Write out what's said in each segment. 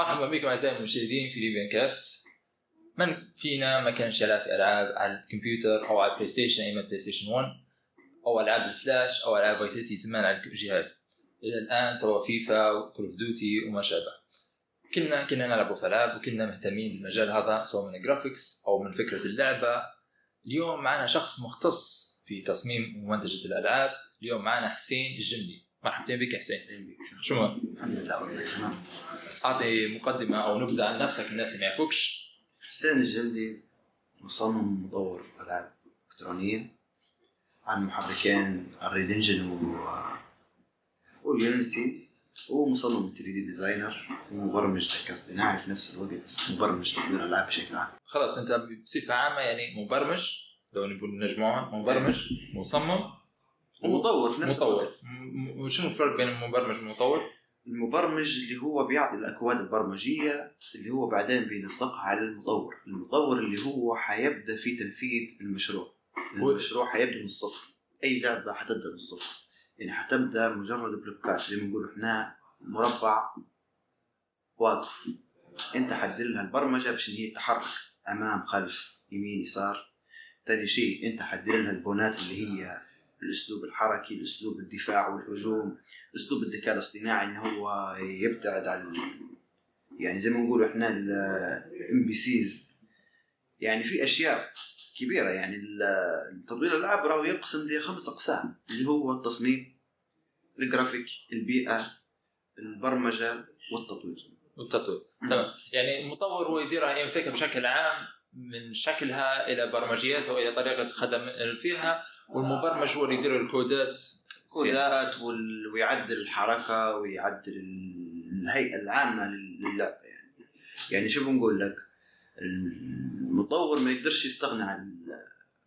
مرحبا بكم أعزائي المشاهدين في Libyan Cast من فينا ما كانش يلعب في ألعاب على الكمبيوتر أو على ال PlayStation أيام ال PlayStation 1 أو ألعاب الفلاش أو ألعاب Vice City زمان على الجهاز. إلى الآن توا FIFA و Call of Duty وما شابه. كنا كنا نلعب في ألعاب وكنا مهتمين بالمجال هذا سواء من ال graphics أو من فكرة اللعبة. اليوم معنا شخص مختص في تصميم ومنتجة الألعاب. اليوم معنا حسين الجميلي. مرحبتين بك حسين. شو الحمد لله والله تمام. أعطي مقدمة أو نبذة عن نفسك الناس اللي ما يعرفوكش. حسين الجميلي مصمم مطور ألعاب إلكترونية عن محركين ال Unreal Engine و وال Unity ومصمم 3D designer ومبرمج ذكاء اصطناعي في نفس الوقت مبرمج تطوير ألعاب بشكل عام. خلاص أنت بصفة عامة يعني مبرمج لو نقول نجمعها مبرمج مصمم. ومطور في نفس مطور. وشنو الفرق بين المبرمج والمطور؟ المبرمج اللي هو بيعطي الأكواد البرمجية اللي هو بعدين بينسقها على المطور. المطور اللي هو حيبدأ في تنفيذ المشروع. المشروع حيبدأ من الصفر. أي لعبة حتبدأ من الصفر. يعني حتبدأ مجرد بلوكات. زي ما نقول إحنا مربع واقف. أنت حدد لها البرمجة باش هي تتحرك أمام خلف يمين يسار. ثاني شيء أنت حدد لها البونات اللي هي الأسلوب الحركي الأسلوب الدفاع والهجوم أسلوب الذكاء الاصطناعي ان هو يبتعد عن يعني زي ما نقول إحنا ال NPCs. يعني في أشياء كبيرة يعني تطوير الألعاب راهو ينقسم لخمس أقسام اللي هو التصميم الجرافيك البيئة البرمجة والتطوير. والتطوير. تمام. يعني المطور هو يديرها يمسكها بشكل عام من شكلها إلى برمجياتها وإلى طريقة خدم فيها. والمبرمج هو اللي يدير الكودات. كودات وال- ويعدل الحركة ويعدل ال- الهيئة العامة للعبه يعني. يعني شو بنقول لك؟ المطور ما يقدرش يستغنى عن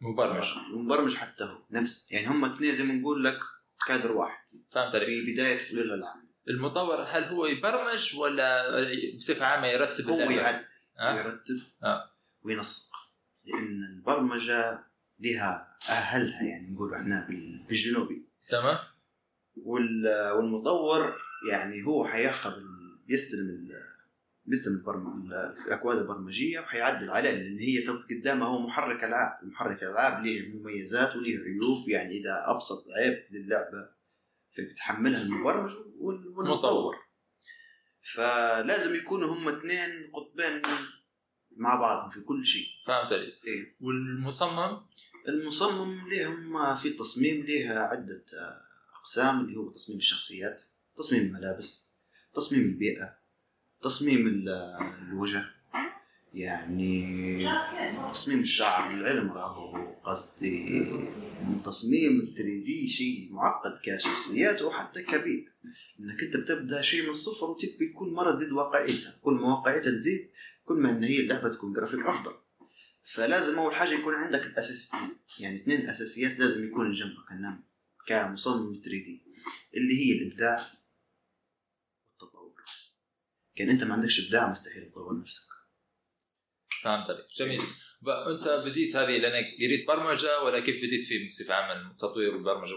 مبرمج المبرمج حتى هو نفس. يعني هم اثنين زي ما نقول لك كادر واحد. فهمت عليك. في بداية تطوير الالعاب المطور هل هو يبرمج ولا بصفة عامة يرتب هو؟ يعدل ها؟ ويرتب آه. وينسق. لأن البرمجة لها أهلها يعني نقول إحنا بال- بالجنوبي. تمام. وال- والمطور يعني هو حياخذ بيستلم بيستلم البرم... الأكواد البرمجية وحيعدل عليها لأن هي قدامها هو محرك العاب محرك الألعاب له مميزات وله عيوب يعني إذا أبسط عيب للعبة فبتحملها المبرمج وال- والمطور. فلازم يكونوا هم اثنين قطبين مع بعضهم في كل شيء. فهمت عليك. إيه. والمصمم؟ المصمم لهم في تصميم لها عدة آه، أقسام اللي هو تصميم الشخصيات تصميم الملابس تصميم البيئة تصميم آه، الوجه يعني تصميم الشعر العلم راهو قصدي تصميم ال 3 دي شيء معقد كشخصيات وحتى كبيئة إنك أنت بتبدأ شيء من الصفر وتبي كل مرة تزيد واقعيتها كل ما واقعيتها تزيد كل ما إن هي اللعبة تكون جرافيك أفضل. فلازم أول حاجة يكون عندك الاساسيين يعني اثنين أساسيات لازم يكون جنبك النام كمصمم 3 دي اللي هي الإبداع والتطور. كان أنت ما عندكش إبداع مستحيل تطور نفسك. فهمت عليك. جميل. أنت بديت هذه لأنك قريت برمجة ولا كيف بديت في بصفة عامة التطوير والبرمجه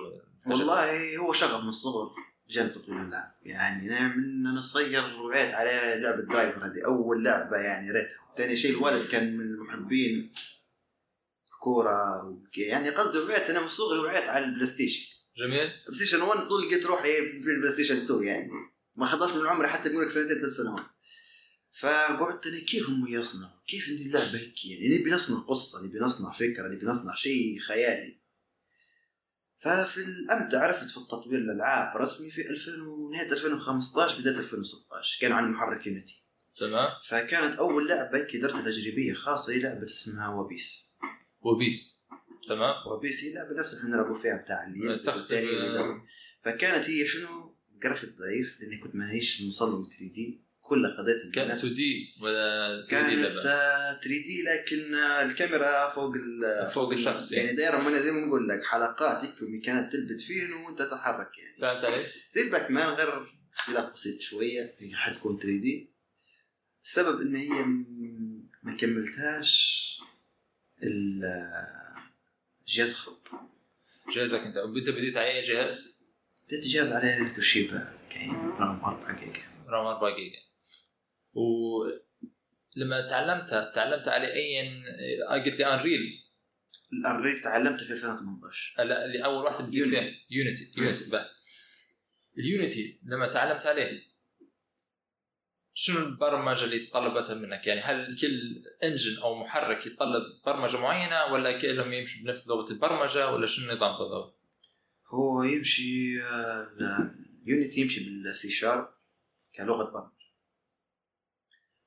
والله هو شغف من الصغر. جانب تطوير اللعب. يعني أنا من أنا صغير وعيت على لعبة Driver هذه أول لعبة يعني ريتها. ثاني شيء الولد كان من محبين كوره يعني قصدي وعيت أنا من صغري وعيت على ال PlayStation جميل. PlayStation 1 طول لقيت روحي في ال PlayStation 2 يعني. ما خلصت من عمري حتى نقول لك سنتين ثلاث سنوات. فقعدت أنا كيف هم يصنعوا؟ كيف ان اللعبة هيك يعني؟ نبي نصنع قصة نبي نصنع فكرة نبي نصنع شيء خيالي. ففي الأمتع عرفت في التطوير الألعاب رسمي في 2000 ونهاية 2015 بداية 2016 كان عن محرك يونيتي. تمام. فكانت أول لعبة هيك درتها تجريبية خاصة هي لعبة اسمها وبيس وبيس تمام. وبيس هي لعبة نفس اللي نلعبوا فيها بتاع والدوري. فكانت هي شنو؟ جرافيك ضعيف لأني كنت مانيش مصمم 3D كل قضية كانت البنات 2D ولا 3D كانت اللعبه 3D لكن آه، الكاميرا فوق فوق الشخص يعني. يعني دايرة زي ما نقول لك حلقات هيك ومكانات تلبت فيهن وأنت تتحرك يعني. فهمت علي؟ زي ال Pac-Man غير اختلاف بسيط شوية هي حتكون 3D السبب إن هي ما كملتهاش ال- جهاز خرب. جهازك أنت. أنت بديت على اي جهاز؟ بديت جهاز عليه توشيبا كاين رقم 4 جيجا. RAM 4 جيجا. ولما تعلمتها تعلمت على أي قلت لي Unreal ال Unreal تعلمته في 2018 لا اللي أول واحدة بديت فيها. Unity Unity ال Unity لما تعلمت عليه شنو البرمجة اللي طلبتها منك؟ يعني هل كل engine أو محرك يتطلب برمجة معينة ولا كلهم يمشوا بنفس لغه البرمجة ولا شنو النظام بالضبط؟ هو يمشي Unity يمشي بال C Sharp كلغة برمجة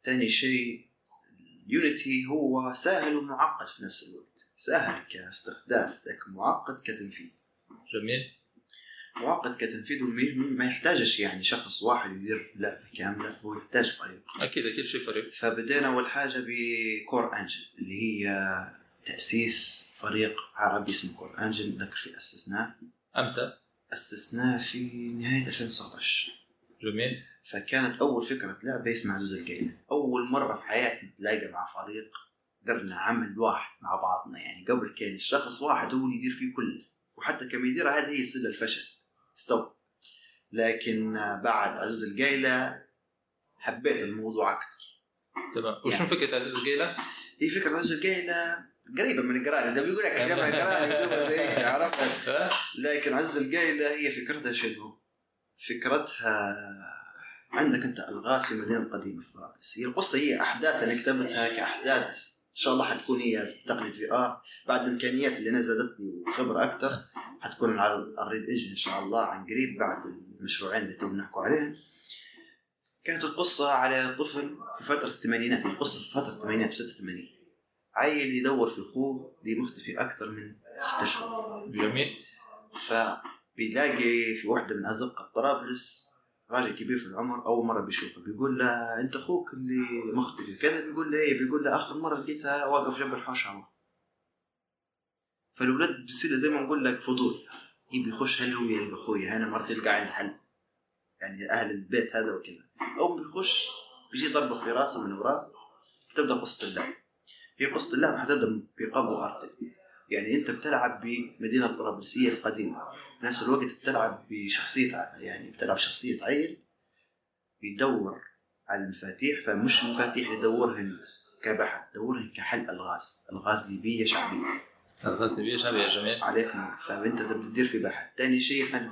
ثاني شيء Unity هو سهل ومعقد في نفس الوقت سهل كاستخدام لكن معقد كتنفيذ جميل؟ معقد كتنفيذ ما يحتاجش يعني شخص واحد يدير لعبة كاملة هو يحتاج فريق أكيد أكيد شيء فريق فبدينا أول حاجة ب Core Engine اللي هي تأسيس فريق عربي اسمه كور انجن ذكر في أسسناه أمتى؟ أسسناه في نهاية 2019 جميل؟ فكانت أول فكرة لعبه اسمها عزوز القيلة أول مرة في حياتي نتلاقى مع فريق قدرنا عمل واحد مع بعضنا يعني قبل كان الشخص واحد هو اللي يدير فيه كله وحتى كما يديرها هذه هي سر الفشل استوى لكن بعد عزوز القيلة حبيت الموضوع أكثر تمام يعني. فكرة عزوز القايلة؟ هي فكرة عزوز القايلة قريبة من القرايه زي ما بيقول لك شبه يكتبها زي عرفت؟ لكن عزوز القايلة هي فكرتها شنو؟ فكرتها عندك أنت الغاز في المدينة القديمه في طرابلس هي القصة هي أحداث أنا كتبتها كأحداث إن شاء الله حتكون هي تقنية VR بعد الإمكانيات اللي أنا زادتني وخبرة أكثر حتكون على ال Unreal Engine إن شاء الله عن قريب بعد المشروعين اللي تو نحكوا عليهم. كانت القصة على طفل في فترة الثمانينات القصة في فترة الثمانينات في 86 عيل يدور في أخوه اللي مختفي أكثر من ستة شهور. جميل. فبيلاقي في واحدة من أزقة طرابلس راجل كبير في العمر أول مرة بيشوفه بيقول له أنت أخوك اللي مختفي كذا بيقول له إيه؟ بيقول له آخر مرة لقيتها واقف جنب الحوش عمر فالولاد بيصير زي ما نقول لك فضول. يبي يخش هل هو يلقى أخويا هنا مرة يلقى عند حل. يعني أهل البيت هذا وكذا. أو بيخش بيجي ضربه في راسه من وراه تبدأ قصة اللعب. هي قصة اللعب حتبدأ بقبو أرضي. يعني أنت بتلعب بمدينة طرابلسية القديمة. في نفس الوقت بتلعب بشخصية يعني بتلعب شخصية عيل بيدور على المفاتيح فمش مفاتيح يدورهن كبحث دورهن كحل ألغاز ألغاز ليبية شعبية. ألغاز نبيه شعبي يا جميل عليكم. فأنت تبدأ تدير في بحث تاني شيء إحنا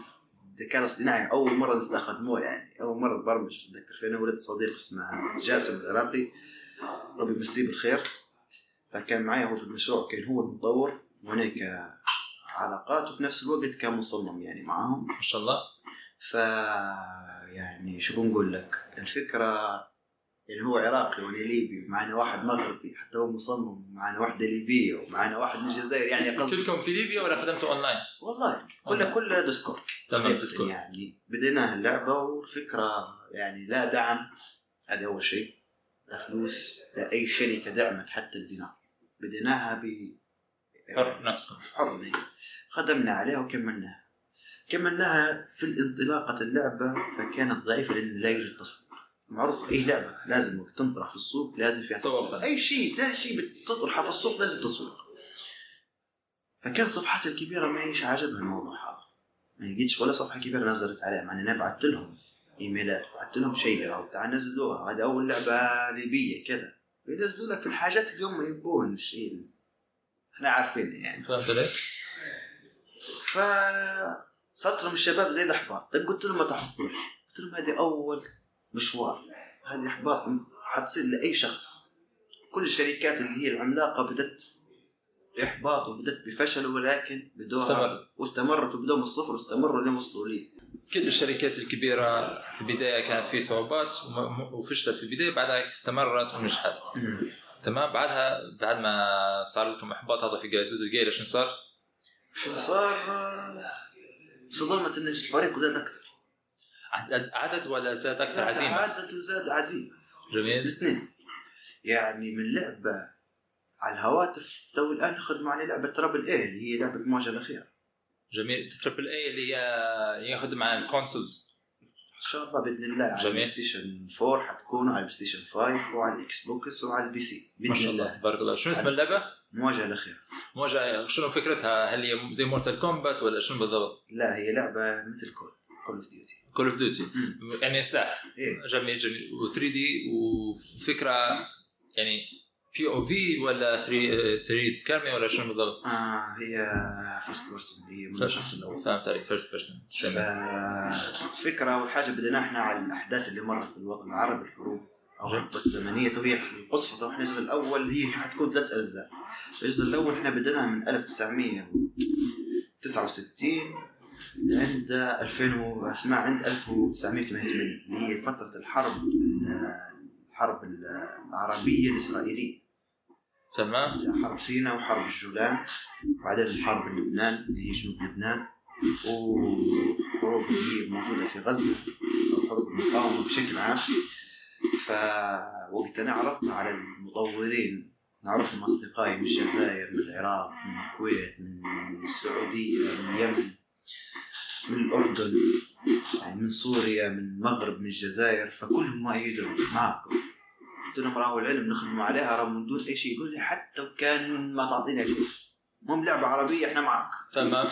الذكاء الاصطناعي أول مرة نستخدموه يعني أول مرة برمج أتذكر فينا ولد صديق اسمه جاسم العراقي. ربي يمسيه بالخير. فكان معي هو في المشروع كان هو المطور وهناك علاقات وفي نفس الوقت كان مصمم يعني معاهم. ما شاء الله. ف يعني شو بنقول لك؟ الفكرة يعني هو عراقي وأنا ليبي ومعنا واحد مغربي حتى هو مصمم ومعنا واحدة ليبية ومعنا واحد من الجزائر يعني قصدي. كلكم في ليبيا ولا خدمتوا أونلاين؟ والله كله كله Discord. تمام ديسكورد. يعني بديناها اللعبة والفكرة يعني لا دعم هذا أول شيء. لا فلوس لا أي شركة دعمت حتى البناء. بديناها ب حر نفسكم. حر هي. خدمنا عليها وكملناها. كملناها في انطلاقة اللعبة فكانت ضعيفة لأن لا يوجد تصوير. معروف أي لعبة؟ لازم وقت تنطرح في السوق لازم فيها تصوير. أي شيء لا شيء بتطرحه في السوق لازم تصوير. فكان صفحتي الكبيرة ما هيش عاجبها الموضوع هذا. ما لقيتش ولا صفحة كبيرة نزلت عليها مع أن أنا بعثت لهم إيميلات بعثت لهم شيء أو تعال نزلوها هذه أول لعبة ليبية كذا. ينزلوا لك في الحاجات اللي هم يبون الشيء إحنا عارفينه يعني. فهمت؟ فصرت لهم الشباب زي الاحباط طيب قلت لهم ما تحبطوش قلت لهم هذه أول مشوار. هذه احباط حتصير لأي شخص. كل الشركات اللي هي العملاقة بدت بإحباط وبدت بفشل ولكن بدوها استمر. واستمرت وبدوا من الصفر واستمروا لين وصلوا لي كل الشركات الكبيرة في البداية كانت في صعوبات وفشلت في البداية بعدها استمرت ونجحت. تمام؟ بعدها بعد ما صار لكم إحباط هذا في جاسوس الجيل شنو صار؟ شو صار صدمت إن الفريق زاد أكثر. عدد, ولا زاد أكثر زاد عزيمة؟ عدد وزاد عزيمة. جميل. الاثنين يعني من لعبة على الهواتف تو الآن نخدم على لعبة triple A اللي هي لعبة المواجهة الأخيرة. جميل. triple A اللي هي يخدم على ال consoles. إن شاء الله بإذن الله على. ال PlayStation 4 حتكون على البلاي ستيشن 5 وعلى ال Xbox وعلى ال PC. ما بإذن شاء الله الله. تبارك الله. شنو اسم اللعبة؟ المواجهة الأخيرة مواجهة شنو فكرتها؟ هل هي زي Mortal Kombat ولا شنو بالضبط؟ لا هي لعبة مثل COD Call of Duty Call of Duty يعني سلاح. إيه. جميل جميل. و 3D وفكرة يعني POV ولا 3 3 كامل ولا شنو بالضبط؟ آه هي first person هي من الشخص الأول. فهمت عليك first person فالفكرة والحاجة بدينا إحنا على الأحداث اللي مرت بالوطن العربي الحروب. أو. الحقبه الزمنيه طبعا الجزء الأول هي حتكون ثلاث أجزاء. الجزء الأول إحنا بديناها من 1969 لعند 2000 و- اسمها عند 1988 اللي هي فترة الحرب الحرب العربية الإسرائيلية. تمام. حرب سيناء وحرب الجولان وبعدين الحرب لبنان اللي هي جنوب لبنان. وحروب اللي هي موجودة في غزة أو حروب المقاومة بشكل عام. فوقتها عرضنا على المطورين نعرفهم أصدقائي من الجزائر من العراق من الكويت من السعودية من اليمن من الأردن يعني من سوريا من المغرب من الجزائر فكلهم ما يقدروا معكم. قلت لهم راهو العلم نخدموا عليها راهو من دون أي شيء. يقول لي حتى وكان ما تعطينا شيء. المهم لعبة عربية إحنا معك. تمام.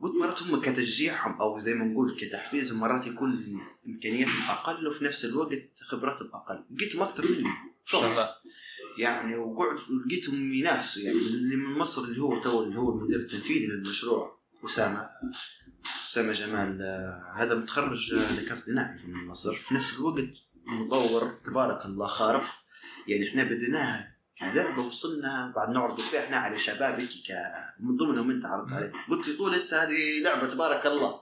قلت مرات هم كتشجيعهم أو زي ما نقول كتحفيزهم مرات يكون امكانياتهم أقل وفي نفس الوقت خبراتهم أقل. لقيتهم أكثر مني شاء الله. يعني وقعد ولقيتهم ينافسوا يعني اللي من مصر اللي هو تو اللي هو المدير التنفيذي للمشروع أسامة. أسامة جمال. آه، هذا متخرج آه، ذكاء اصطناعي من مصر. في نفس الوقت مطور تبارك الله خارق. يعني إحنا بديناها كلعبه وصلنا بعد نعرض فيها إحنا على شباب هيك ك من ضمنهم أنت عرضت عليه قلت لي طول أنت هذه لعبة تبارك الله.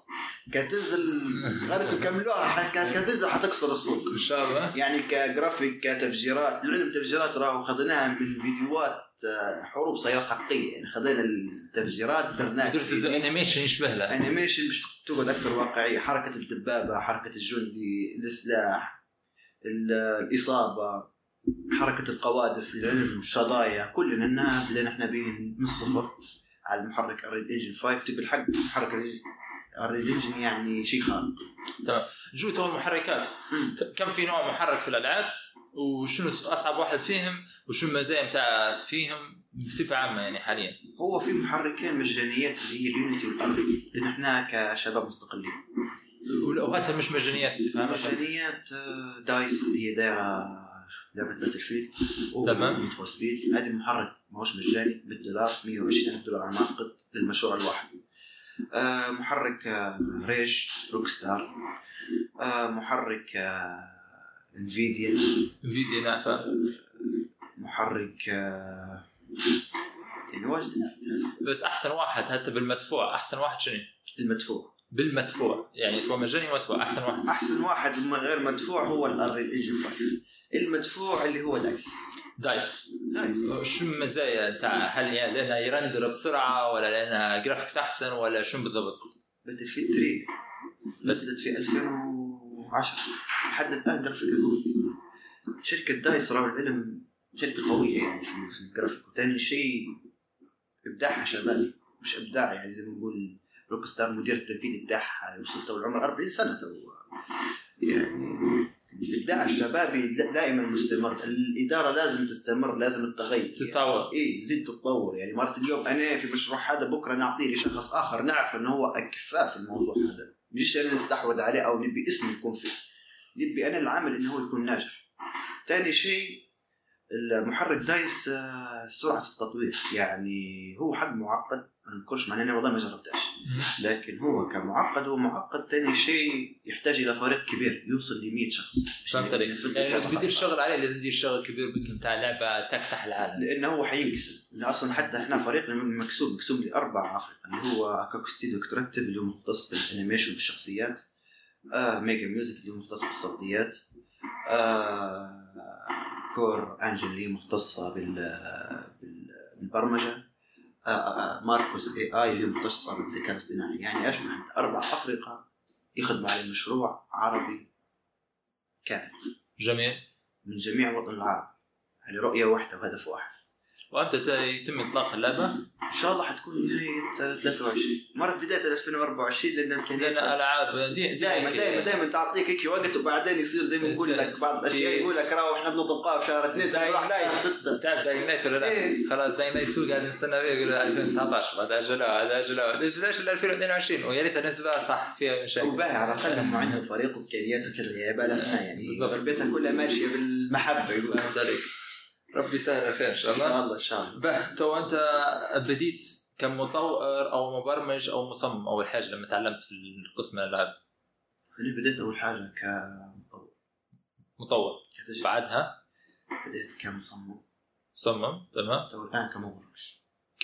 كانت تنزل غير تكملوها كانت تنزل حتكسر السوق. إن شاء الله. يعني كجرافيك كتفجيرات العلم تفجيرات راهو خذيناها من فيديوهات آه، حروب سيارات حقيقية. يعني خذينا التفجيرات درناها تنزل animation يشبه لها. animation باش تقعد أكثر واقعية. حركة الدبابة حركة الجندي السلاح ال- الإصابة. حركة القوادف العلم الشظايا كلنا إنها بدينا إحنا من الصفر. على المحرك ال Unreal Engine 5 تبي الحق محرك ال Unreal- ال Unreal Engine يعني شيء خارق جو تو المحركات؟ كم في نوع محرك في الألعاب؟ وشنو أصعب واحد فيهم؟ وشنو المزايا بتاع فيهم؟ بصفة عامة يعني حاليا. هو في محركين مجانيات اللي هي ال Unity وال Unreal لأن إحنا كشباب مستقلين. واوقاتها مش مجانيات بصفة عامة. مجانيات آه، DICE اللي هي دايرة لعبه Battlefield. تمام. Need for Speed هذه محرك ما هوش مجاني بالدولار 120 ألف دولار على ما أعتقد للمشروع الواحد. آه، محرك آه، RAGE Rockstar آه، محرك Nvidia فيديو نعفة محرك يعني واجد. بس أحسن واحد حتى بالمدفوع أحسن واحد شنو؟ المدفوع. بالمدفوع. يعني سواء مجاني مدفوع أحسن واحد. أحسن واحد من غير مدفوع هو ال Unreal Engine 5 المدفوع اللي هو DICE. DICE. DICE. شو المزايا بتاع هل يعني لأنها يرندر بسرعة ولا لأنها graphics أحسن ولا شو بالضبط؟ Battlefield 3 نزلت في 2010 لحد الآن جرافيك شركة DICE راهو العلم شركة قوية يعني في, في الجرافيك وثاني شيء إبداعها شبابي مش إبداع يعني زي ما نقول Rockstar مدير التنفيذي بتاعها وصل تو العمر 40 سنة تو. يعني الابداع الشبابي دائما مستمر. الإدارة لازم تستمر لازم تتغير. تتطور. اي تزيد تتطور. يعني مرات اليوم أنا في مشروع هذا بكرة نعطيه لشخص آخر نعرف إنه هو اكفاء في الموضوع هذا. مش أنا نستحوذ عليه أو نبي اسم يكون فيه. نبي أنا العمل إنه هو يكون ناجح. ثاني شيء المحرك DICE آه، سرعة التطوير. يعني هو حق معقد. ما نذكرش مع اني والله ما جربتهاش. لكن هو كمعقد هو معقد ثاني شيء يحتاج إلى فريق كبير يوصل ل 100 شخص فهمت عليك. يعني خاصة. شغل عليه لازم تدير شغل كبير بتاع لعبة تكسح العالم. لأنه هو لأنه أصلا حتى إحنا فريقنا مقسوم مقسوم لأربع افرقة. اللي هو أكاكو studio interactive اللي هو مختص بال animation بالشخصيات. آه Mega Music اللي هو مختص بالصوتيات. آه Core Angel اللي هي مختصة بال بال- بالبرمجة. ماركوس AI اللي هي مختصه بالذكاء الاصطناعي. يعني انت أربع افرقه يخدموا على مشروع عربي كامل. جميل من جميع الوطن العربي يعني رؤية واحدة وهدف واحد. وامتى ت- يتم إطلاق اللعبة؟ إن شاء الله حتكون نهاية 23 مرت بداية 2024 لأن لأن امكانيات العاب دي دي دائما هيك- دائما دائما تعطيك هيك وقت وبعدين يصير زي ما نقول لك بعض الأشياء يقول لك راهو إحنا بنطبقها في شهر اثنين شهر لايت. ستة تعرف داينغ نايت ولا لا؟ إيه. خلاص داينغ نايت 2 قاعد نستنى فيه يقولوا 2019 بعد أجلوها هذا أجلوها إلا 2022 ويا ريت نزلوها صح فيها مشاكل وباهي على الأقل هم عندهم فريق وإمكانيات وكذا يا بالنا يعني بالضبط. كلها ماشية بال المحبه يقول ربي يسهل خير إن شاء إن الله شاء الله إن شاء الله. به تو أنت بديت كمطور أو مبرمج أو مصمم اول حاجة لما تعلمت في قسم الالعاب أنا بديت أول حاجة كمطور. مطور. كتجربة. بعدها؟ بديت كمصمم. مصمم تمام. تو الآن كمبرمج.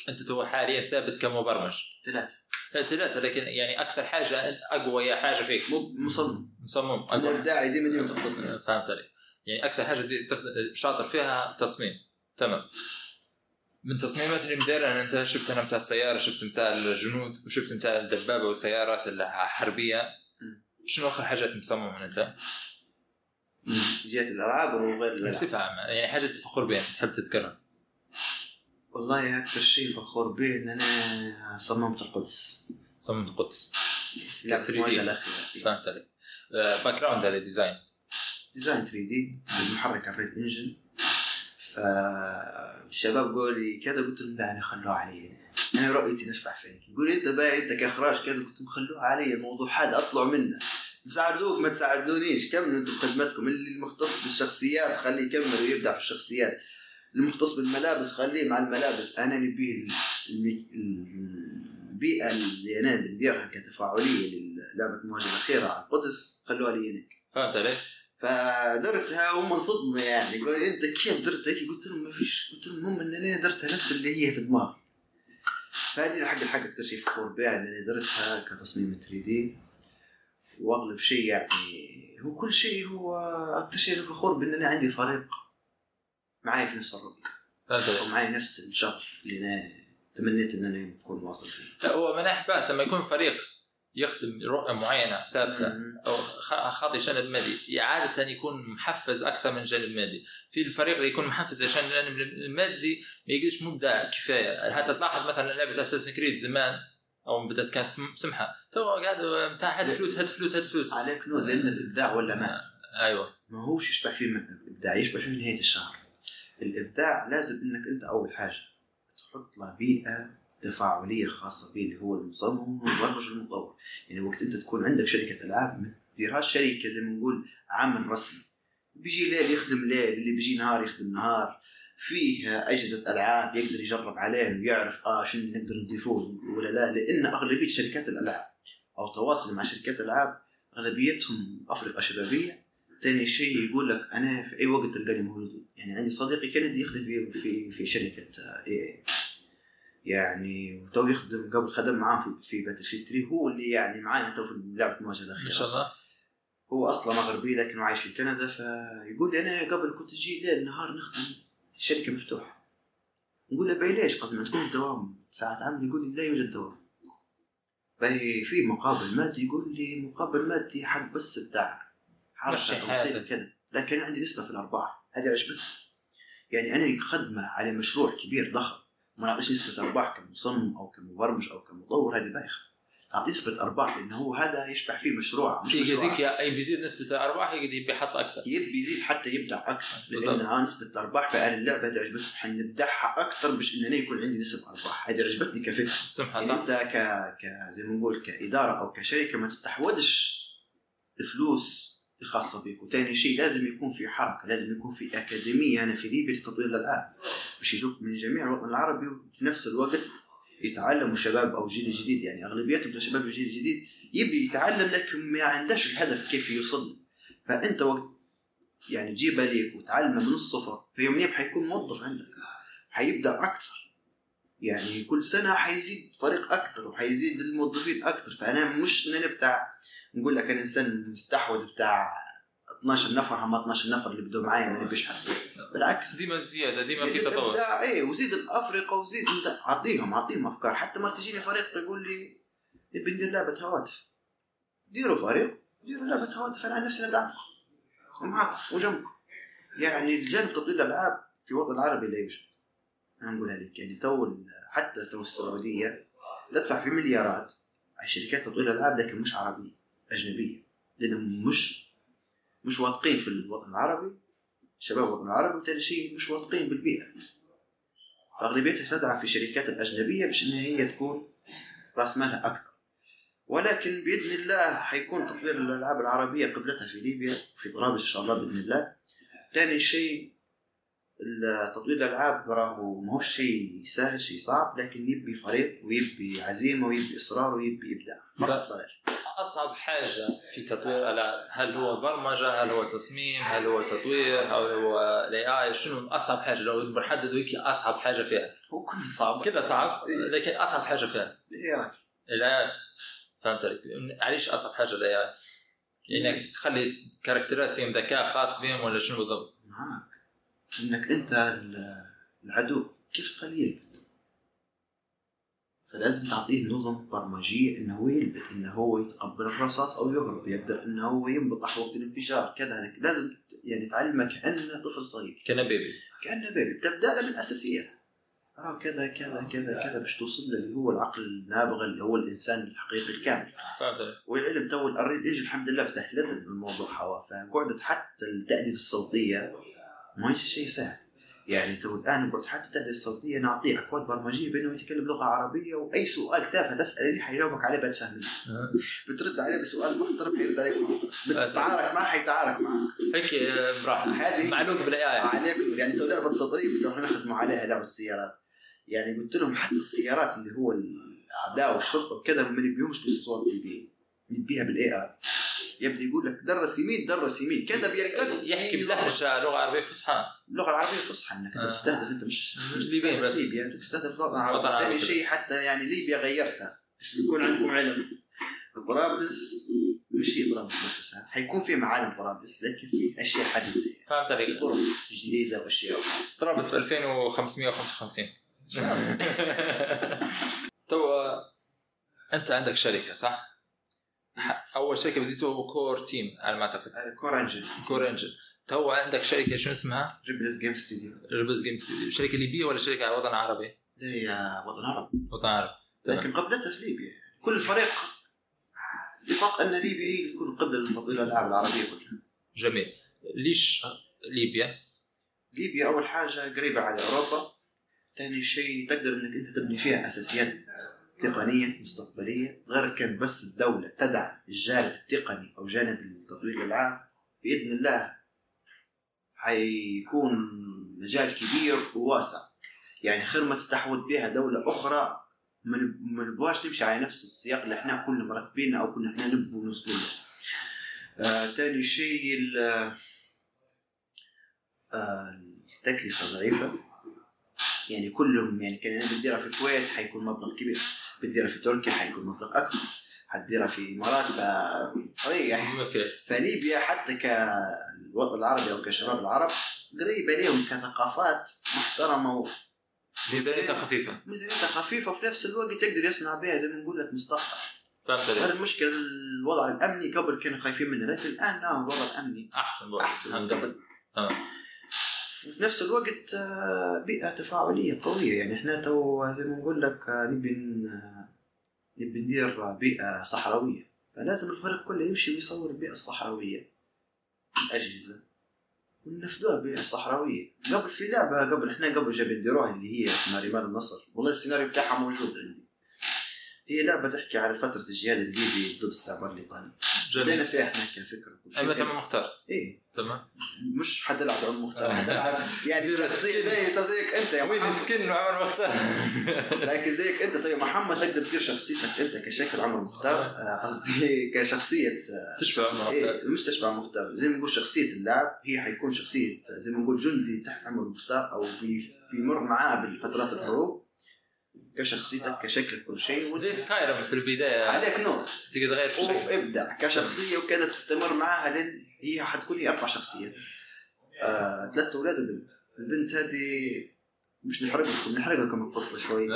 أنت تو حاليا ثابت كمبرمج. ثلاثة. لا ثلاثة لكن يعني أكثر حاجة أقوى حاجة فيك. مصمم. مصمم أقوى. ابداعي ديما في التصميم فهمت عليك. يعني أكثر حاجة دي. شاطر فيها تصميم. تمام. من تصميمات اللي مديرها انت شفت أنا بتاع السيارة شفت بتاع الجنود وشفت بتاع الدبابة والسيارات الحربيه شنو آخر حاجات مصممها أنت؟ جهه الألعاب وغير الالعاب بصفة عامة يعني حاجة تفخر بها تحب تذكرها. والله أكثر شيء فخور به إن أنا صممت القدس. صممت القدس. لعبه 3D. المواجهه الأخيرة. فهمت عليك. background هذا design design 3D بالمحرك ال Unreal Engine. فالشباب قالوا لي كذا قلت لهم لا أنا خلوه علي. أنا رؤيتي نشبع فيك. يقول أنت بقى انت كاخراج كذا قلت لهم خلوه علي الموضوع هذا أطلع منه. تساعدوك ما تساعدونيش كملوا أنتم بخدمتكم اللي المختص بالشخصيات خليه يكمل ويبدع في الشخصيات. المختص بالملابس خليه مع الملابس. أنا نبيه البيئة اللي أنا بنديرها كتفاعلية للعبه المواجهه الأخيرة على القدس خلوها لي هناك فهمت عليك؟ فدرتها هم صدمه يعني. لي أنت كيف درت هيك؟ قلت لهم ما فيش. قلت لهم هم إن أنا درتها نفس اللي هي في دماغي. فهذه الحق الحق شيء فخور بها ان أنا درتها كتصميم 3 دي. وأغلب شيء يعني هو كل شيء هو أنا فخور بان أنا عندي فريق معي في نفس الرؤيه ومعي نفس الشغف اللي أنا تمنيت إن أنا اكون واصل فيه. لا هو من احباط لما يكون فريق. يخدم رؤيه معينة ثابتة. أو خاطي جانب مادي. عاده يكون محفز أكثر من جانب مادي. في الفريق اللي يكون محفز عشان الجانب المادي ما يقدرش مبدع كفاية. حتى تلاحظ مثلا لعبة اساسن كريد زمان أو بدأت كانت سم- سمحة. تو قاعد بتاع هات فلوس هات فلوس هات فلوس. عليك نور لأن الإبداع ولا ما؟ أيوه. ما هوش يشبع فيه من الإبداع يشبع فيه نهاية الشهر. الإبداع لازم إنك أنت أول حاجة تحط له بيئه تفاعليه خاصة به اللي هو المصمم والمبرمج والمطور يعني وقت أنت تكون عندك شركة ألعاب ما تديرهاش شركه زي ما نقول عمل رسمي. بيجي ليل يخدم ليل اللي بيجي نهار يخدم نهار. فيه أجهزة ألعاب يقدر يجرب عليها ويعرف آه شنو نقدر نضيفوه ولا لا. لأن أغلبية شركات الألعاب أو تواصل مع شركات الألعاب أغلبيتهم افرقه شبابية. ثاني شيء يقول لك أنا في أي وقت تلقاني موجود يعني عندي صديقي كندي يخدم في في في شركة EA. يعني وتو يخدم قبل خدم معاه في في Battlefield 3 هو اللي يعني معانا تو في لعبه المواجهه ما الاخيره شاء الله. هو أصلا مغربي لكنه عايش في كندا فيقول لي أنا قبل كنت أجي ليل نهار نخدم الشركة مفتوحة. نقول له باهي ليش؟ قصدي ما تكونش دوام. ساعات عمل يقول لي لا يوجد دوام. باي في مقابل مادي يقول لي مقابل مادي حق بس مشي حركه. توصيل كذا. لكن عندي نسبة في الأرباح. هذه عجبتني يعني أنا خدمة على مشروع كبير ضخم. ما نعطيش نسبه أرباح كمصمم أو كمبرمج أو كمطور هذه بايخة. تعطي نسبه أرباح لأنه هو هذا يشبع فيه مشروع مش مشروع يقدر يا أي بيزيد نسبة الأرباح يقدر يبي يحط أكثر. يبي يزيد حتى يبدع أكثر بالضبط. لأن ها نسبة الارباح فانا اللعبة هذه عجبتني حنبدعها أكثر باش ان أنا يكون عندي نسب أرباح هذه عجبتني كفكرة. سمحة يعني صح؟ أنت ك... ك زي ما نقول كإدارة أو كشركة ما تستحوذش الفلوس الخاصه بك وثاني شيء لازم يكون في حركة لازم يكون في أكاديمية. هنا في ليبيا لتطوير الالعاب باش يجوك من جميع الوطن العربي وفي نفس الوقت يتعلموا شباب أو جيل جديد. يعني أغلبيتهم شباب الجيل الجديد يبي يتعلم لكن ما عندهش الهدف كيف يوصل. فأنت وقت يعني تجيبه ليك وتعلمه من الصفر في يوم حيكون موظف عندك. حيبدأ أكثر يعني كل سنة حيزيد فريق أكثر وحيزيد الموظفين أكثر فأنا مش ان أنا بتاع نقول لك أنا انسان مستحوذ بتاع 12 نفر هم 12 نفر اللي بدوا معايا ما نبيش حد. بالعكس. ديما زيادة ديما في تطور. إيه وزيد الافرقه وزيد اعطيهم اعطيهم أفكار. حتى ما تجيني فريق يقول لي نبي ندير لعبة هواتف. ديروا فريق ديروا لعبة هواتف. أنا عن نفسي ندعمكم ومعاكم وجنبكم يعني الجانب تطوير الألعاب في الوطن العربي لا يوجد. أنا نقولها لك يعني تو حتى تو السعودية تدفع في مليارات على شركات تطوير الألعاب لكن مش عربية. أجنبية. لأنهم مش مش واثقين في الوطن العربي شباب الوطن العربي وثاني شيء مش واثقين بالبيئة. فأغلبيتها تدعم في الشركات الأجنبية باش ان هي تكون رأس مالها أكثر. ولكن بإذن الله حيكون تطوير الألعاب العربية قبلتها في ليبيا في طرابلس إن شاء الله بإذن الله. ثاني شيء تطوير الألعاب راهو ما هو شيء سهل شيء صعب لكن يبي فريق ويبي عزيمة ويبي إصرار ويبي إبداع. فقط غير أصعب حاجة في تطوير الالعاب هل هو برمجة هل هو تصميم هل هو تطوير هل هو ال AI شنو أصعب حاجة؟ لو بنحدد ويكي أصعب حاجة فيها. هو كل صعب. كذا صعب لكن أصعب حاجة فيها. ال AI ال AI فهمت عليك. علاش أصعب حاجة ال AI انك تخلي كاركترات فيهم ذكاء خاص بهم ولا شنو بالضبط؟ معاك إنك أنت ال- العدو كيف تخليه فلازم تعطيه نظم برمجية إنه هو يلبت إنه هو يتقبل الرصاص أو يهرب يقدر إنه هو ينبطح وقت الانفجار كذا لازم يعني تعلمه كانه طفل صغير. كان baby. كأنه baby. تبدأ له من الاساسيات آه كذا كذا كذا كذا باش توصل له اللي هو العقل النابغة اللي هو الإنسان الحقيقي الكامل. فهمت والعلم تو الريج الحمد لله سهلت الموضوع هوا فقعدت حتى التأدية الصوتية ما هي شيء سهل. يعني تو الآن قعدت حتى التأدية الصوتية نعطيه أكواد برمجية بانه يتكلم لغة عربية. وأي سؤال تافه تسأله لي حيجاوبك عليه بتفهم أه. بترد عليه بسؤال محترم حيرد عليك بتتعارك معه حيتعارك معك هيك براحه هذه معلوق بالاي اي عليكم. يعني تو لعبة صدرية تو إحنا نخدموا عليها لعبة السيارات. يعني قلت لهم حتى السيارات اللي هو الأعداء والشرطة وكذا ما نبيهمش بالاصوات اللي نبيها بالاي اي يبدا يقول لك درس يمين درس يمين. كذا بيلقاك يحكي بلهجه لغة عربية فصحى. اللغة العربية الفصحى إنك آه. تستهدف أنت مش مش تستهدف بس. ليبيا تستهدف الوطن العربي. ثاني. شيء حتى يعني ليبيا غيرتها. بس بيكون عندكم علم؟ طرابلس مش هي طرابلس نفسها. حيكون في معالم طرابلس لكن في أشياء حديثة يعني. فهمت عليك. طرق جديدة وأشياء. طرابلس في 2555 تو أنت عندك شركة صح؟ أول شركة بديتوها هو Core Team على ما أعتقد. Core Engine. Core Engine. تو عندك شركة شنو اسمها؟ Rebels Game Studio Rebels Game Studio شركة ليبية ولا شركة على وطن عربي؟ هي وطن عربي. وطن عربي. لكن قبلتها في ليبيا كل فريق اتفاق أن ليبيا هي تكون لتطوير الالعاب العربيه كلها جميل. ليش ليبيا؟ ليبيا أول حاجة قريبة على أوروبا. ثاني شيء تقدر إنك أنت تبني فيها اساسيات تقنيه مستقبليه غير كان بس الدولة تدعم الجانب التقني أو جانب تطوير الالعاب بإذن الله حيكون مجال كبير وواسع. يعني خير ما تستحوذ بها دولة أخرى ما نب- ما نبغاش نمشي على نفس السياق اللي إحنا كنا مرتبينه أو كنا إحنا نبغوا نوصلوا له. آه، تاني شيء آه، التكلفة ضعيفة. يعني كلهم يعني كان بديرها في الكويت حيكون مبلغ كبير. بديرها في تركيا حيكون مبلغ أكبر. حتديرها في الإمارات فريح فليبيا حتى كالوطن العربي أو كشباب العرب قريبة ليهم كثقافات محترمة و- ميزانيتها خفيفة. ميزانيتها خفيفة وفي نفس الوقت يقدر يصنع بها زي ما نقول لك مستقبل. غير المشكلة الوضع الأمني قبل كانوا خايفين منه لكن الآن نعم الوضع الأمني أحسن بقى. أحسن. من قبل نفس الوقت آه، بيئة تفاعلية قوية. يعني إحنا تو زي ما نقول لك آه، نبي آه، نبي ندير بيئة صحراوية. فلازم الفريق كله يمشي ويصور البيئة الصحراوية الأجهزة وننفذوها بيئة صحراوية. قبل في لعبة قبل إحنا قبل جاي نديروها اللي هي اسمها رمال النصر. والله السيناريو بتاعها موجود عندي. هي لعبة تحكي على فترة الجهاد الليبي ضد الاستعمار الإيطالي بدينا فيها إحنا كفكرة وكل شيء. تمام مختار. إيه. تمام. مش حتلعب عم مختار. حتلعب يعني دير شخصية سكين. زي زيك أنت يا وين محمد. سكن وعمر مختار؟ لكن زيك أنت. طيب محمد تقدر تدير شخصيتك أنت كشكل عمر مختار؟ آه، قصدي كشخصية آه، تشبه عمر مختار. إيه مش تشبه عمر مختار. زي ما نقول شخصية اللاعب هي حيكون شخصية آه، زي ما نقول جندي تحت عمر مختار أو بي- بيمر معاه بالفترات الحروب. كشخصيتك كشكلك كل شيء زي سكايرم في البداية. عليك نور. تقدر تغير في الشكل وابدع كشخصية وكذا بتستمر معاها لين هي حتكون هي أربع شخصيات. آه، ثلاثة أولاد وبنت. البنت هذه مش نحرق لكم نحرق لكم القصة شوي.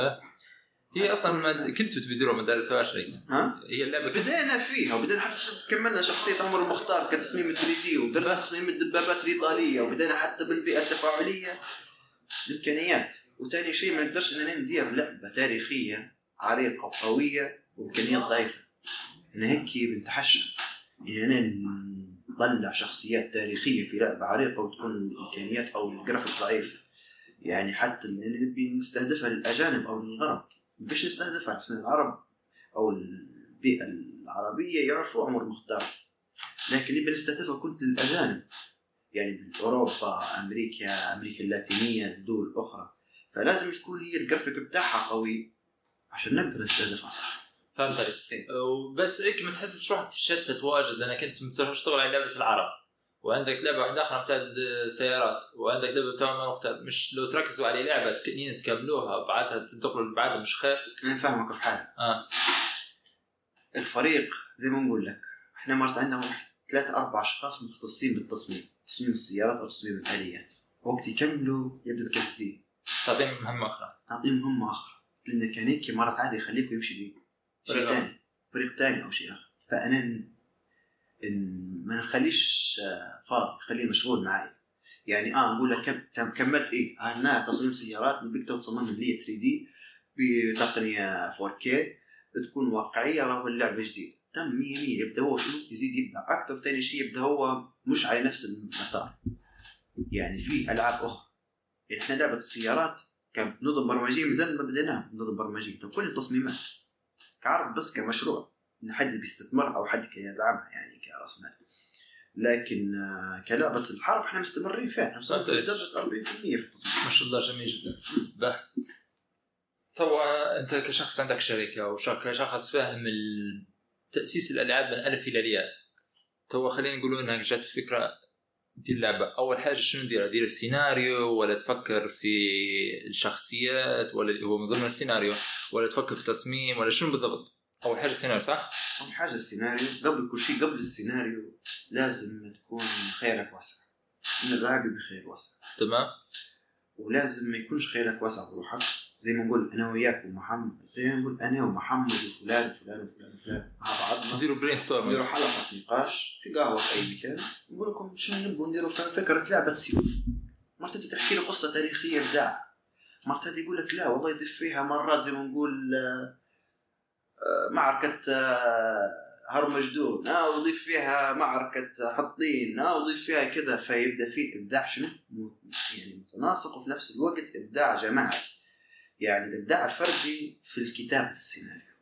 هي أصلا ما كنتوا تبدلوا ما دارتوهاش شيء ها؟ هي اللعبة بدينا فيها وبدينا حتى كملنا شخصية عمر المختار كتصميم 3 دي ودرنا تصميم الدبابات الإيطالية وبدينا حتى بالبيئة التفاعلية. الإمكانيات وثاني شيء ما نقدرش إننا ندير. لعبة تاريخية عريقة وقوية وإمكانيات ضعيفة. إحنا هيك بنتحشى. يعني نطلع شخصيات تاريخية في لعبة عريقة وتكون الإمكانيات أو الجرافيك ضعيف. يعني حتى اللي نبي نستهدفها للأجانب أو للغرب. مش نستهدفها إحنا العرب أو البيئة العربية يعرفوا عمر مختار. لكن اللي بنستهدفها كنت الأجانب يعني بأوروبا أمريكا أمريكا اللاتينية دول أخرى فلازم تكون هي الجرافيك بتاعها قوي عشان نقدر نستهدفها صح فهمت عليك. وبس هيك ما تحسش روحك تشتت واجد لأنك أنت تشتغل على لعبة العرب. وعندك لعبة واحدة أخرى بتاع السيارات وعندك لعبة بتاع مقتل مش لو تركزوا على لعبة تكنين تكملوها بعدها تنتقلوا بعدها مش خير. أنا فاهمك في حاجة آه. الفريق زي ما نقول لك إحنا مرت عندنا ثلاثة أربع أشخاص مختصين بالتصميم. تصميم السيارات أو تصميم الآليات. وقت يكملوا يبدو الكاس دي تعطيهم مهمة أخرى. أخرى. لأن كان هيك مرات عادي يخليكم يمشي بيه. شيء فريق ثاني فريق ثاني أو شيء آخر. فأنا ن- ن- ما نخليش آه، فاضي. خليه مشغول معي يعني آه نقول لك كم- كم- كملت. إيه؟ أنا تصميم سيارات. نبيك تو تصمم لي 3 دي بتقنيه 4K تكون واقعية راهو اللعبة جديدة. تم 100 100 يبدأ هو شنو؟ يزيد يبدع أكثر ثاني شيء يبدأ هو مش على نفس المسار. يعني في ألعاب أخرى. إحنا لعبة السيارات كنظم برمجية مازال ما بديناها نظم برمجية. تو كل التصميمات. كعرض بس كمشروع. إن حد بيستثمر أو حد يدعمها يعني كرأس مال. لكن آه، كلعبة الحرب إحنا مستمرين فيها. إحنا مستمرين عليك. لدرجة 40% في التصميم. ما شاء الله جميل جدا. به توا أنت كشخص عندك شركة وكشخص فاهم ال- تأسيس الألعاب من ألف إلى الياء توا خلينا نقولوا انك جات فكرة دير لعبه أول حاجة شنو ندير دير السيناريو ولا تفكر في الشخصيات ولا هو من ضمن السيناريو ولا تفكر في تصميم ولا شنو بالضبط؟ أول حاجة السيناريو صح؟ أول حاجة السيناريو. قبل كل شيء قبل السيناريو لازم تكون خيالك واسع. إن اللاعب بخير واسع. تمام. ولازم ما يكونش خيالك واسع بروحك. زي ما نقول أنا وياك ومحمد زي ما نقول أنا ومحمد وفلان وفلان وفلان وفلان مع بعضنا نديروا brainstorm نديروا حلقه نقاش في قهوة في أي مكان. نقول لكم شنو نبغوا نديروا فكرة لعبة سيوف. مرات تحكي له قصة تاريخية ابداع مرات يقول لك لا والله يضيف فيها مرات زي ما نقول آه، آه، معركة آه، هرمجدون آه وضيف فيها معركة حطين. آه وضيف فيها كذا فيبدأ في إبداع شنو؟ يعني متناسق وفي نفس الوقت إبداع جماعي. يعني الإبداع الفردي في الكتابة السيناريو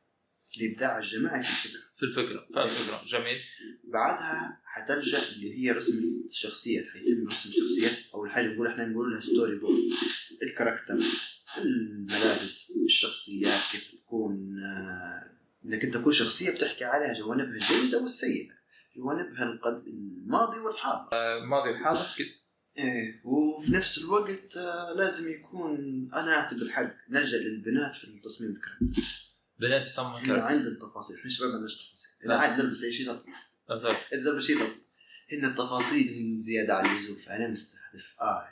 الإبداع الجماعي في الفكرة. في الفكرة في الفكرة. جميل. بعدها حتلجأ اللي هي رسم الشخصيات حيتم رسم الشخصيات أول حاجة نقول إحنا نقول لها storyboard ال character الملابس الشخصيات كيف تكون آه، إنك أنت كل شخصية بتحكي عليها جوانبها الجيدة والسيئة جوانبها. الماضي والحاضر. ماضي وحاضر كده إيه وفي نفس الوقت آه، لازم يكون أنا أعتبر حق نلجأ للبنات في التصميم ال character بنات يصمم إحنا character عندنا تفاصيل إحنا شباب ما عندناش تفاصيل إذا لا. عاد نلبس أي شيء نطلع. إذا بشيء طب ان التفاصيل زيادة عن اللزوم فأنا مستهدف. آه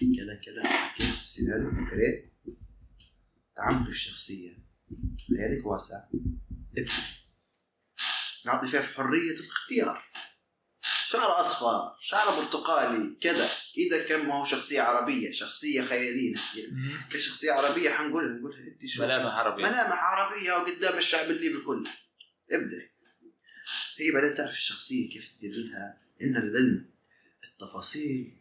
كذا كذا حكيت السيناريو قريت تعمق الشخصيه خيالك واسع. ابدع نعطي فيها في حرية الاختيار. شعر أصفر شعر برتقالي كذا. إذا كان ما هو شخصية عربية شخصية خيالية. كشخصيه عربية حنقولها نقولها. أنت شوف ملامح عربية. ملامح عربية وقدام الشعب الليبي كله ابدأ. هي بعدين تعرف الشخصية كيف تدير لها إن العلم التفاصيل.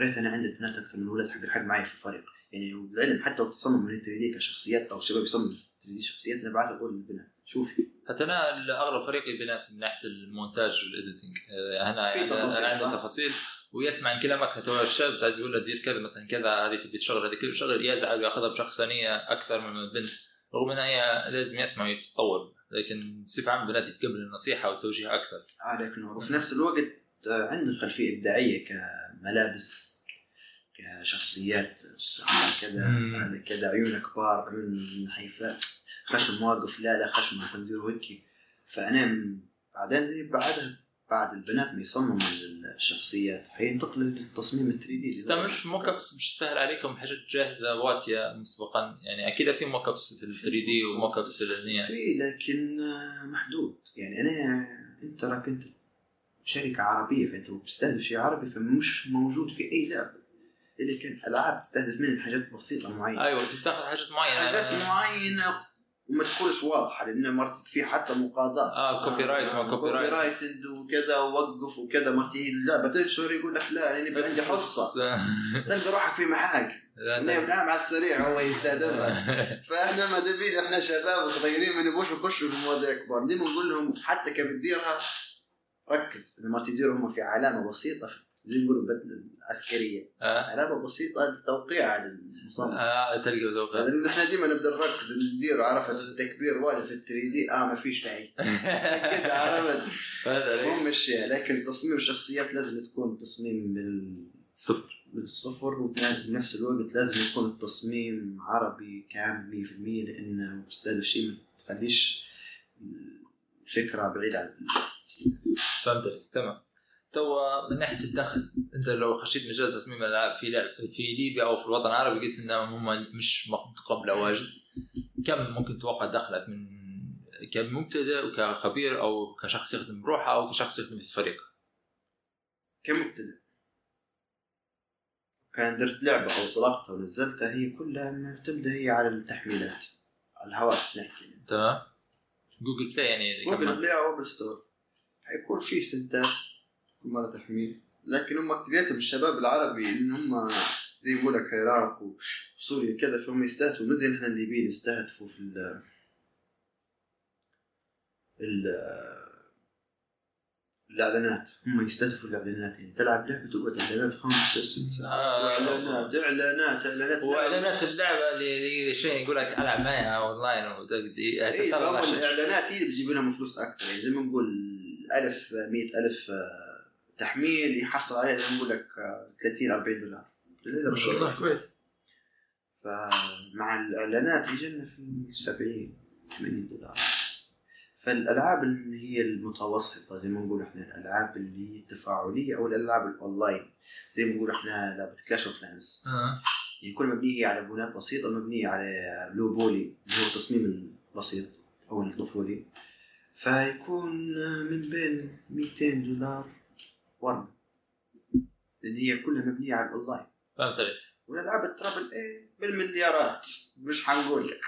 ريت أنا عندي بنات أكثر من ولاد حق الحق معي في الفريق. يعني العلم حتى لو تصمم من 3 دي كشخصيات أو شباب يصمم 3 دي شخصيات نبعث أقول للبنات. شوفي. حتى أنا اغلب فريقي بنات من ناحية المونتاج وال editing آه، أنا في أنا عندي؟ تفاصيل. ويسمع من كلامك حتى الشاب تعال يقول له دير كذا مثلا كذا هذه تبي تشغل هذه كذا. شغل يزعل وياخذها بشخصانيه أكثر من البنت. رغم ان هي لازم يسمع ويتطور. لكن بصفة عامة البنات يتقبلوا النصيحة والتوجيه أكثر. عليك نور وفي نفس الوقت آه، عندنا خلفية إبداعية كملابس كشخصيات كذا. هذا كذا عيونه كبار عيون نحيفة خشم واقف لا لا خشم ندير هيك. فأنا م- بعدين بعدها بعد البنات ما يصمموا الشخصيات حينتقلوا للتصميم ال 3 دي. تستعملش في موك ابس مش سهل عليكم حاجات جاهزة واتيه مسبقا؟ يعني أكيد في موك ابس في ال 3 دي وموك ابس في النية في لكن آه، محدود. يعني أنا أنت راك أنت شركة عربية فأنت بتستهدف شيء عربي فمش موجود في أي لعبة. اللي كان ألعاب تستهدف منها حاجات بسيطة معينة. أيوه أنت بتاخذ حاجات معينة. حاجات معينة وما تكونش واضحة لأن مرات في حتى مقاضاه آه copyright ما copyright right وكذا ووقف وكذا مرات هي اللعبه تنشر يقول لك؟ لا أنا يبقى عندي حصة. تلقى روحك في محاكم. لا، نعم على السريع هو يستهدفها فإحنا ما دبين إحنا شباب صغيرين ما نبغوش نخشوا في مواضيع كبار دي بنقول لهم حتى كيف تديرها ركز. لما تديروا هم في علامة بسيطة. زي بدله عسكريه آه. علامة بسيطة للتوقيع على المصمم آه تلقى توقع لأن إحنا ديما نبدأ نركز ندير عرفت التكبير واجد في ال 3 دي آه ما فيش داعي. كده عرفت. مو؟ مشيها لكن تصميم الشخصيات لازم تكون تصميم بال صفر. بالصفر وبنفس الوقت لازم يكون التصميم عربي كامل 100% لأنه مستهدف شيء ما تخليش الفكرة بعيدة عن فهمت تمام. تو من ناحية الدخل أنت لو خشيت مجال تصميم الألعاب في لعب في ليبيا أو في الوطن العربي قلت انهم هم مش متقبله واجد. كم ممكن تتوقع دخلك من كمبتدئ وكخبير أو كشخص يخدم بروحه أو كشخص يخدم في فريق؟ كمبتدئ. كان درت لعبة أو طلقتها ونزلتها هي كلها معتمدة هي على التحميلات على الهواتف نحكي. تمام. Google Play يعني Google Play أو Apple Store. حيكون في سنتات. كل مرة تحميل. لكن هم أكتريتهم الشباب العربي إن هم زي ما بقول لك العراق وسوريا كذا فهم يستهدفوا مو زي إحنا الليبيين يستهدفوا في ال ال الإعلانات. هم يستهدفوا الإعلانات. يعني تلعب لعبة تقعد إعلانات خمس ست ساعات آه. إعلانات إعلانات إعلانات. واعلانات اللعبة اللي شيء يقول لك ألعب معها أونلاين لا شيء. الإعلانات هي اللي بتجيب لهم فلوس أكثر يعني زي ما نقول ألف مئة ألف آه، تحميل يحصل عليه زي ما نقول لك آه، 30 40 دولار. ما شاء الله كويس. فمع الإعلانات يجينا في 70 80 دولار. فالألعاب اللي هي المتوسطة زي ما نقول إحنا الألعاب اللي هي التفاعلية أو الألعاب الأونلاين. زي ما نقول إحنا لعبه Clash of Clans آه. يعني كل مبنيه على بنات بسيطة مبنيه على low poly اللي هو التصميم البسيط أو الطفولي. فيكون من بين 200 دولار ورقه لأن هي كلها مبنية على الأونلاين. فهمت عليك والالعاب ال triple A بالمليارات. مش حنقول. لك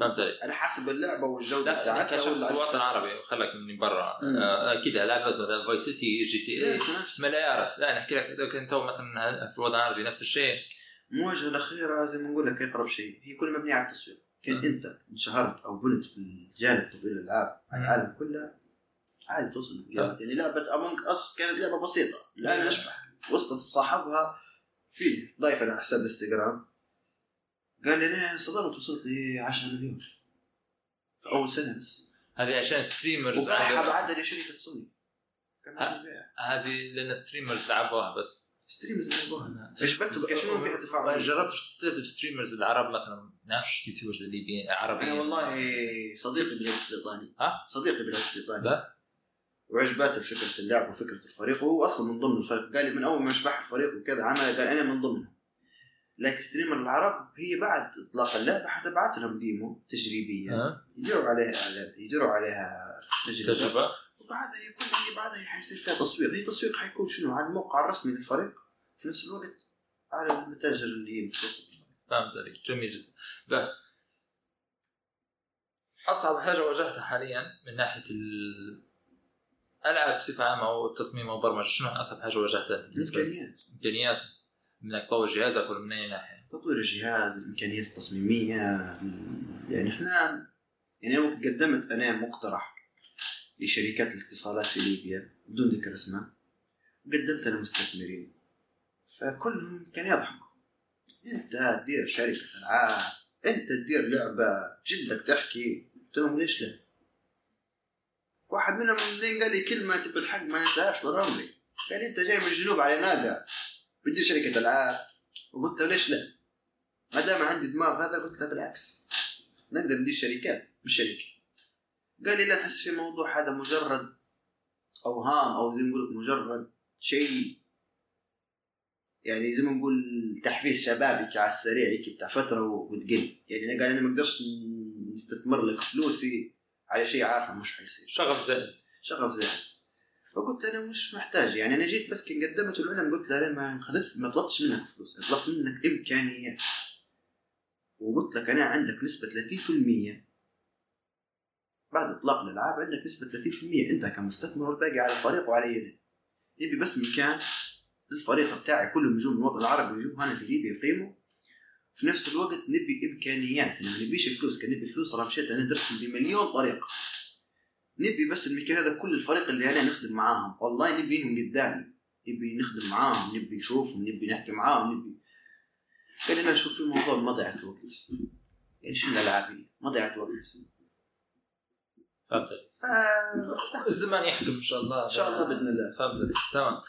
فهمت عليك على حسب اللعبة والجودة لا بتاعتها كشخص الوطن العربي خلك من برا. آه، أكيد لعبه مثلا Vice City GTA مليارات. لا نحكي لك اذا كنت مثلا في الوطن العربي نفس الشيء. المواجهه الأخيرة زي ما نقول لك اقرب شيء. هي كلها مبنية على التسويق كان. أنت انشهرت أو بنت في الجانب تطوير الالعاب على. العالم كله عادي توصل لمليارات. يعني لعبه Among Us كانت لعبة بسيطة. الان مم. أشبح. وصلت صاحبها فيلم ضايف على حساب الانستغرام. قال لي أنا انصدمت وصلت ل 10 مليون. في أول سنة بس. هذه عشان streamers وباعها بعدها سوني ها. مسؤول بيعها. هذه لأن streamers لعبوها بس. streamers لعبوها. عجبتهم كشنو فيها ما تفاعل جربتش تستهدف streamers العرب مثلا؟ نعرفش YouTubers الليبيين عربيين. أنا والله صديقي بالعز البريطاني ها؟ صديقي بالعز البريطاني لا. وعجباته فكرة اللعب وفكرة الفريق. وهو أصلا من ضمن الفريق. قال لي من أول ما شبح الفريق وكذا عمل قال أنا من ضمنهم. لكن streamer العرب هي بعد إطلاق اللعبه حتبعت لهم demo تجريبيه ها؟ يديروا عليها إعلان- يديروا عليها تجربه, تجربة؟ وبعدها يكون هي بعدها حيصير فيها تصوير. هي تصوير حيكون شنو؟ على الموقع الرسمي للفريق. في نفس الوقت على المتاجر اللي هي مختصه بالفريق فهمت عليك. جميل جدا. به. أصعب حاجة واجهتها حاليا من ناحية الالعاب بصفة عامة أو التصميم أو البرمجه شنو أصعب حاجة واجهتها أنت؟ الإمكانيات إمكانيات إنك تطور جهازك ولا من أي ناحية؟ تطوير الجهاز الإمكانيات التصميمية يعني إحنا يعني وقت قدمت أنا مقترح لشركات الاتصالات في ليبيا بدون ذكر اسماء قدمت أنا مستثمرين فكلهم كان يضحكوا أنت تدير شركة ألعاب أنت تدير لعبة بجدك تحكي قلت لهم ليش لا؟ واحد منهم اللي قال لي كلمة بالحق ما ننساهاش طول عمري قال لي أنت جاي من الجنوب على ناقة بتدير شركة العاب. وقلت له ليش لا؟ ما دام عندي دماغ هذا قلت له بالعكس. نقدر ندير شركات مش شركه قال لي لا نحس في الموضوع هذا مجرد أوهام أو زي ما نقول مجرد شيء. يعني زي ما نقول تحفيز شبابي على السريع بتاع فترة وتقل. يعني قال أنا ما أقدرش نستثمر لك فلوسي. على شيء عارفه مش حيصير. شغف زائد شغف زائد فقلت أنا مش محتاج يعني أنا جيت بس كان قدمت العلم قلت له أنا ما خدت ما طلبتش منك فلوس طلبت منك امكانيات وقلت لك أنا عندك نسبة 30% بعد إطلاق الالعاب عندك نسبة 30% أنت كمستثمر والباقي على الفريق وعلى يدك. نبي بس مكان للفريق بتاعي كل نجوم الوطن العربي يجوا هنا في ليبيا يقيموا. في نفس الوقت نبي إمكانيات. ما نبيش فلوس كان نبي فلوس راه مشيت أنا درت بمليون طريقة. نبي بس المكان هذا كل الفريق اللي أنا نخدم معاهم. والله نبيهم قدامي. نبي نخدم معاهم. نبي نشوفهم. نبي نحكي معاهم. نبي. قال لا شوف في الموضوع مضيعة وقت. يعني شو الألعاب هي؟ مضيعة وقت. فهمت الزمان يحكم إن شاء الله. إن شاء الله بإذن الله. فهمت عليك. تمام.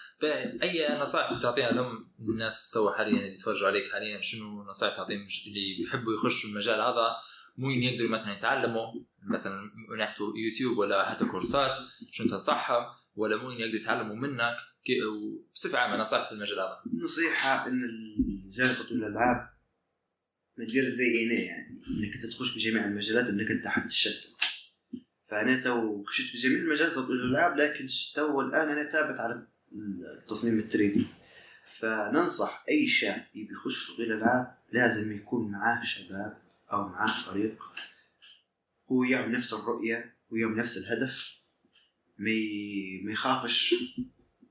أي نصائح بتعطيها لهم الناس تو حاليا اللي يتفرجوا عليك حاليا؟ شنو نصائح تعطيهم اللي بيحبوا يخشوا المجال هذا؟ مو يقدروا مثلا يتعلموا مثلا من ناحية يوتيوب ولا حتى كورسات شنو تنصحهم؟ ولا مو يقدروا يتعلموا منك؟ وبصفة عامة نصائح في المجال هذا. نصيحة إن المجال تطوير الألعاب ما تدير زي أنا يعني إنك أنت تخش بجميع المجالات إنك أنت حتتشتت. فأنا تو خشيت في جميع المجالات الالعاب لكن تو الآن أنا ثابت على التصميم ال 3D فننصح أي شاب يبي يخش في تطوير الألعاب لازم يكون معاه شباب أو معاه فريق هو يعمل نفس الرؤية ويعمل نفس الهدف ما يخافش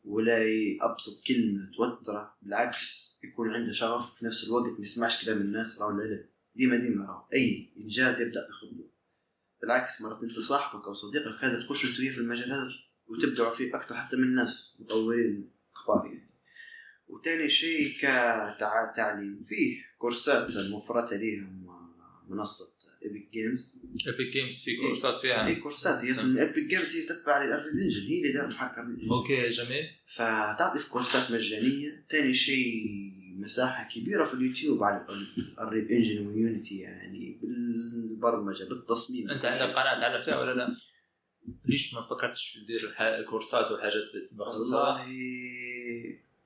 ولا ي- ابسط كلمة توتره بالعكس يكون عنده شغف في نفس الوقت ما يسمعش كلام الناس راهو العلم. ديما ديما راهو أي إنجاز يبدأ بخطوه بالعكس مرات انت صاحبك أو صديقك هذا تخش أنتوا وياه في المجال هذا وتبدعوا فيه أكثر حتى من الناس مطورين كبار يعني. وتاني شيء كتعليم فيه كورسات موفرتها ليهم منصة Epic Games Epic Games في كورسات فيها؟ اي كورسات. هي اسمها Epic Games هي تتبع لل Unreal Engine هي اللي دار محرك engine okay جميل. فتعطي في كورسات مجانية. تاني شيء مساحة كبيرة في اليوتيوب على الريل انجن ويونيتي يعني بالبرمجه بالتصميم أنت عندك قناة تعلم فيها ولا لا؟ ليش ما فكرتش في الح- كورسات وحاجات بخصوص هذا؟ والله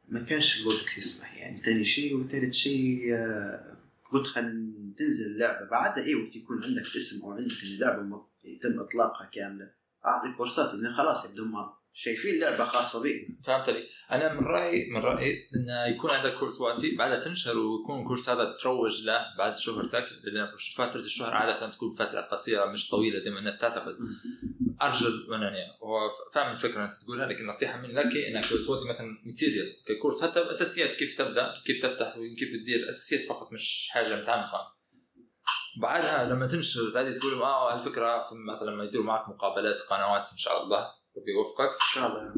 ما كانش الوقت يسمح يعني تاني شيء وثالث شيء آه، قلت خل تنزل اللعبة بعدها اي وقت يكون عندك اسم أو عندك اللعبة يتم إطلاقها كاملة أعطي كورسات لأن خلاص يبدو هم شايفين لعبة خاصة بي. فهمت علي؟ أنا من رايي من رأيي إن يكون عندك كورس وقتي بعدها تنشر ويكون الكورس هذا تروج له بعد شهرتك لأن فترة الشهر عادة تكون فترة قصيرة مش طويلة زي ما الناس تعتقد. أرجل ونانيا هو ف- فاهم الفكرة أنت تقولها لكن نصيحة مني لك إنك تودي مثلا material ككورس حتى أساسيات كيف تبدأ كيف تفتح وكيف تدير أساسيات فقط مش حاجة متعمقة. بعدها لما تنشر زادي تقول آه على فكره في مثلا لما يديروا معك مقابلات قنوات إن شاء الله. ربي يوفقك إن شاء الله.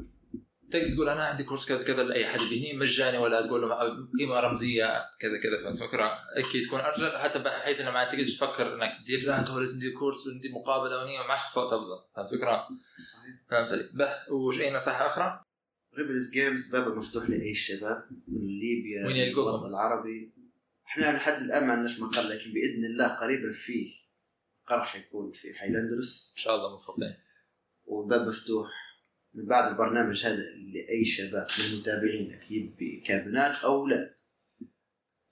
تقدر تقول أنا عندي كورس كذا كذا لأي حد بهني مجاني ولا تقول له قيمه رمزية كذا كذا فهمت الفكرة أكيد تكون أرجل حتى بحيث انه ما تقدر تفكر إنك تدير لا تو لازم تدير كورس وندير مقابلة ونية ما عادش تفضل فهمت الفكرة؟ صحيح. فهمت علي. به وش أي نصيحة أخرى؟ Rebels Games بابه مفتوح لأي الشباب من ليبيا وين يلقوكم؟ الوطن العربي. إحنا لحد الآن ما عندناش مقر لكن بإذن الله قريبا فيه مقر حيكون في حي الأندلس. إن شاء الله موفقين. والباب مفتوح من بعد البرنامج هذا لاي شباب من متابعينك يبي كابنات أو أولاد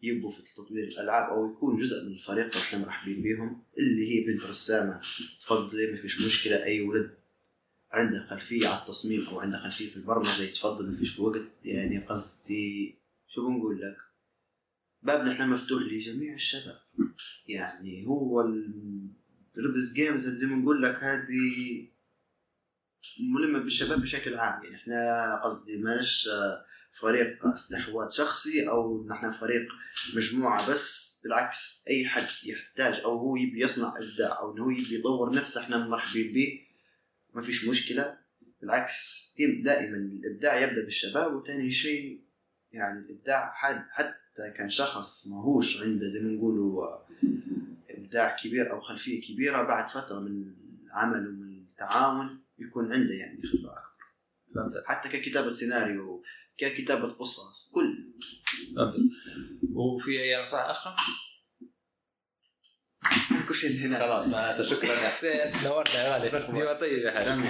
يبوا في تطوير الألعاب أو يكون جزء من الفريق وإحنا مرحبين بهم اللي هي بنت رسامة. تفضلي ما فيش مشكلة. أي ولد عنده خلفية على التصميم أو عنده خلفية في البرمجة يتفضل. ما فيش وقت. يعني قصدي شو بنقول لك؟ بابنا إحنا مفتوح لجميع الشباب. يعني هو ال Rebels Games زي ما نقول لك هذه ملمة بالشباب بشكل عام. يعني إحنا قصدي ماناش فريق استحواذ شخصي أو نحن فريق مجموعة بس بالعكس أي حد يحتاج أو هو يبي يصنع إبداع أو انه هو يبي يطور نفسه إحنا مرحبين به ما فيش مشكلة. بالعكس دائما الإبداع يبدأ بالشباب وثاني شيء يعني الإبداع حتى كان شخص ماهوش عنده زي ما نقولوا إبداع كبير أو خلفية كبيرة بعد فترة من العمل ومن التعاون يكون عنده يعني خبرة أكبر. فهمت. حتى ككتابة سيناريو ككتابة قصص كل. فهمت. وفي أي نصائح أخرى؟ كل شيء هنا. خلاص معناته شكرا يا حسين. نورتنا يا غالي. طيب يا حبيبي.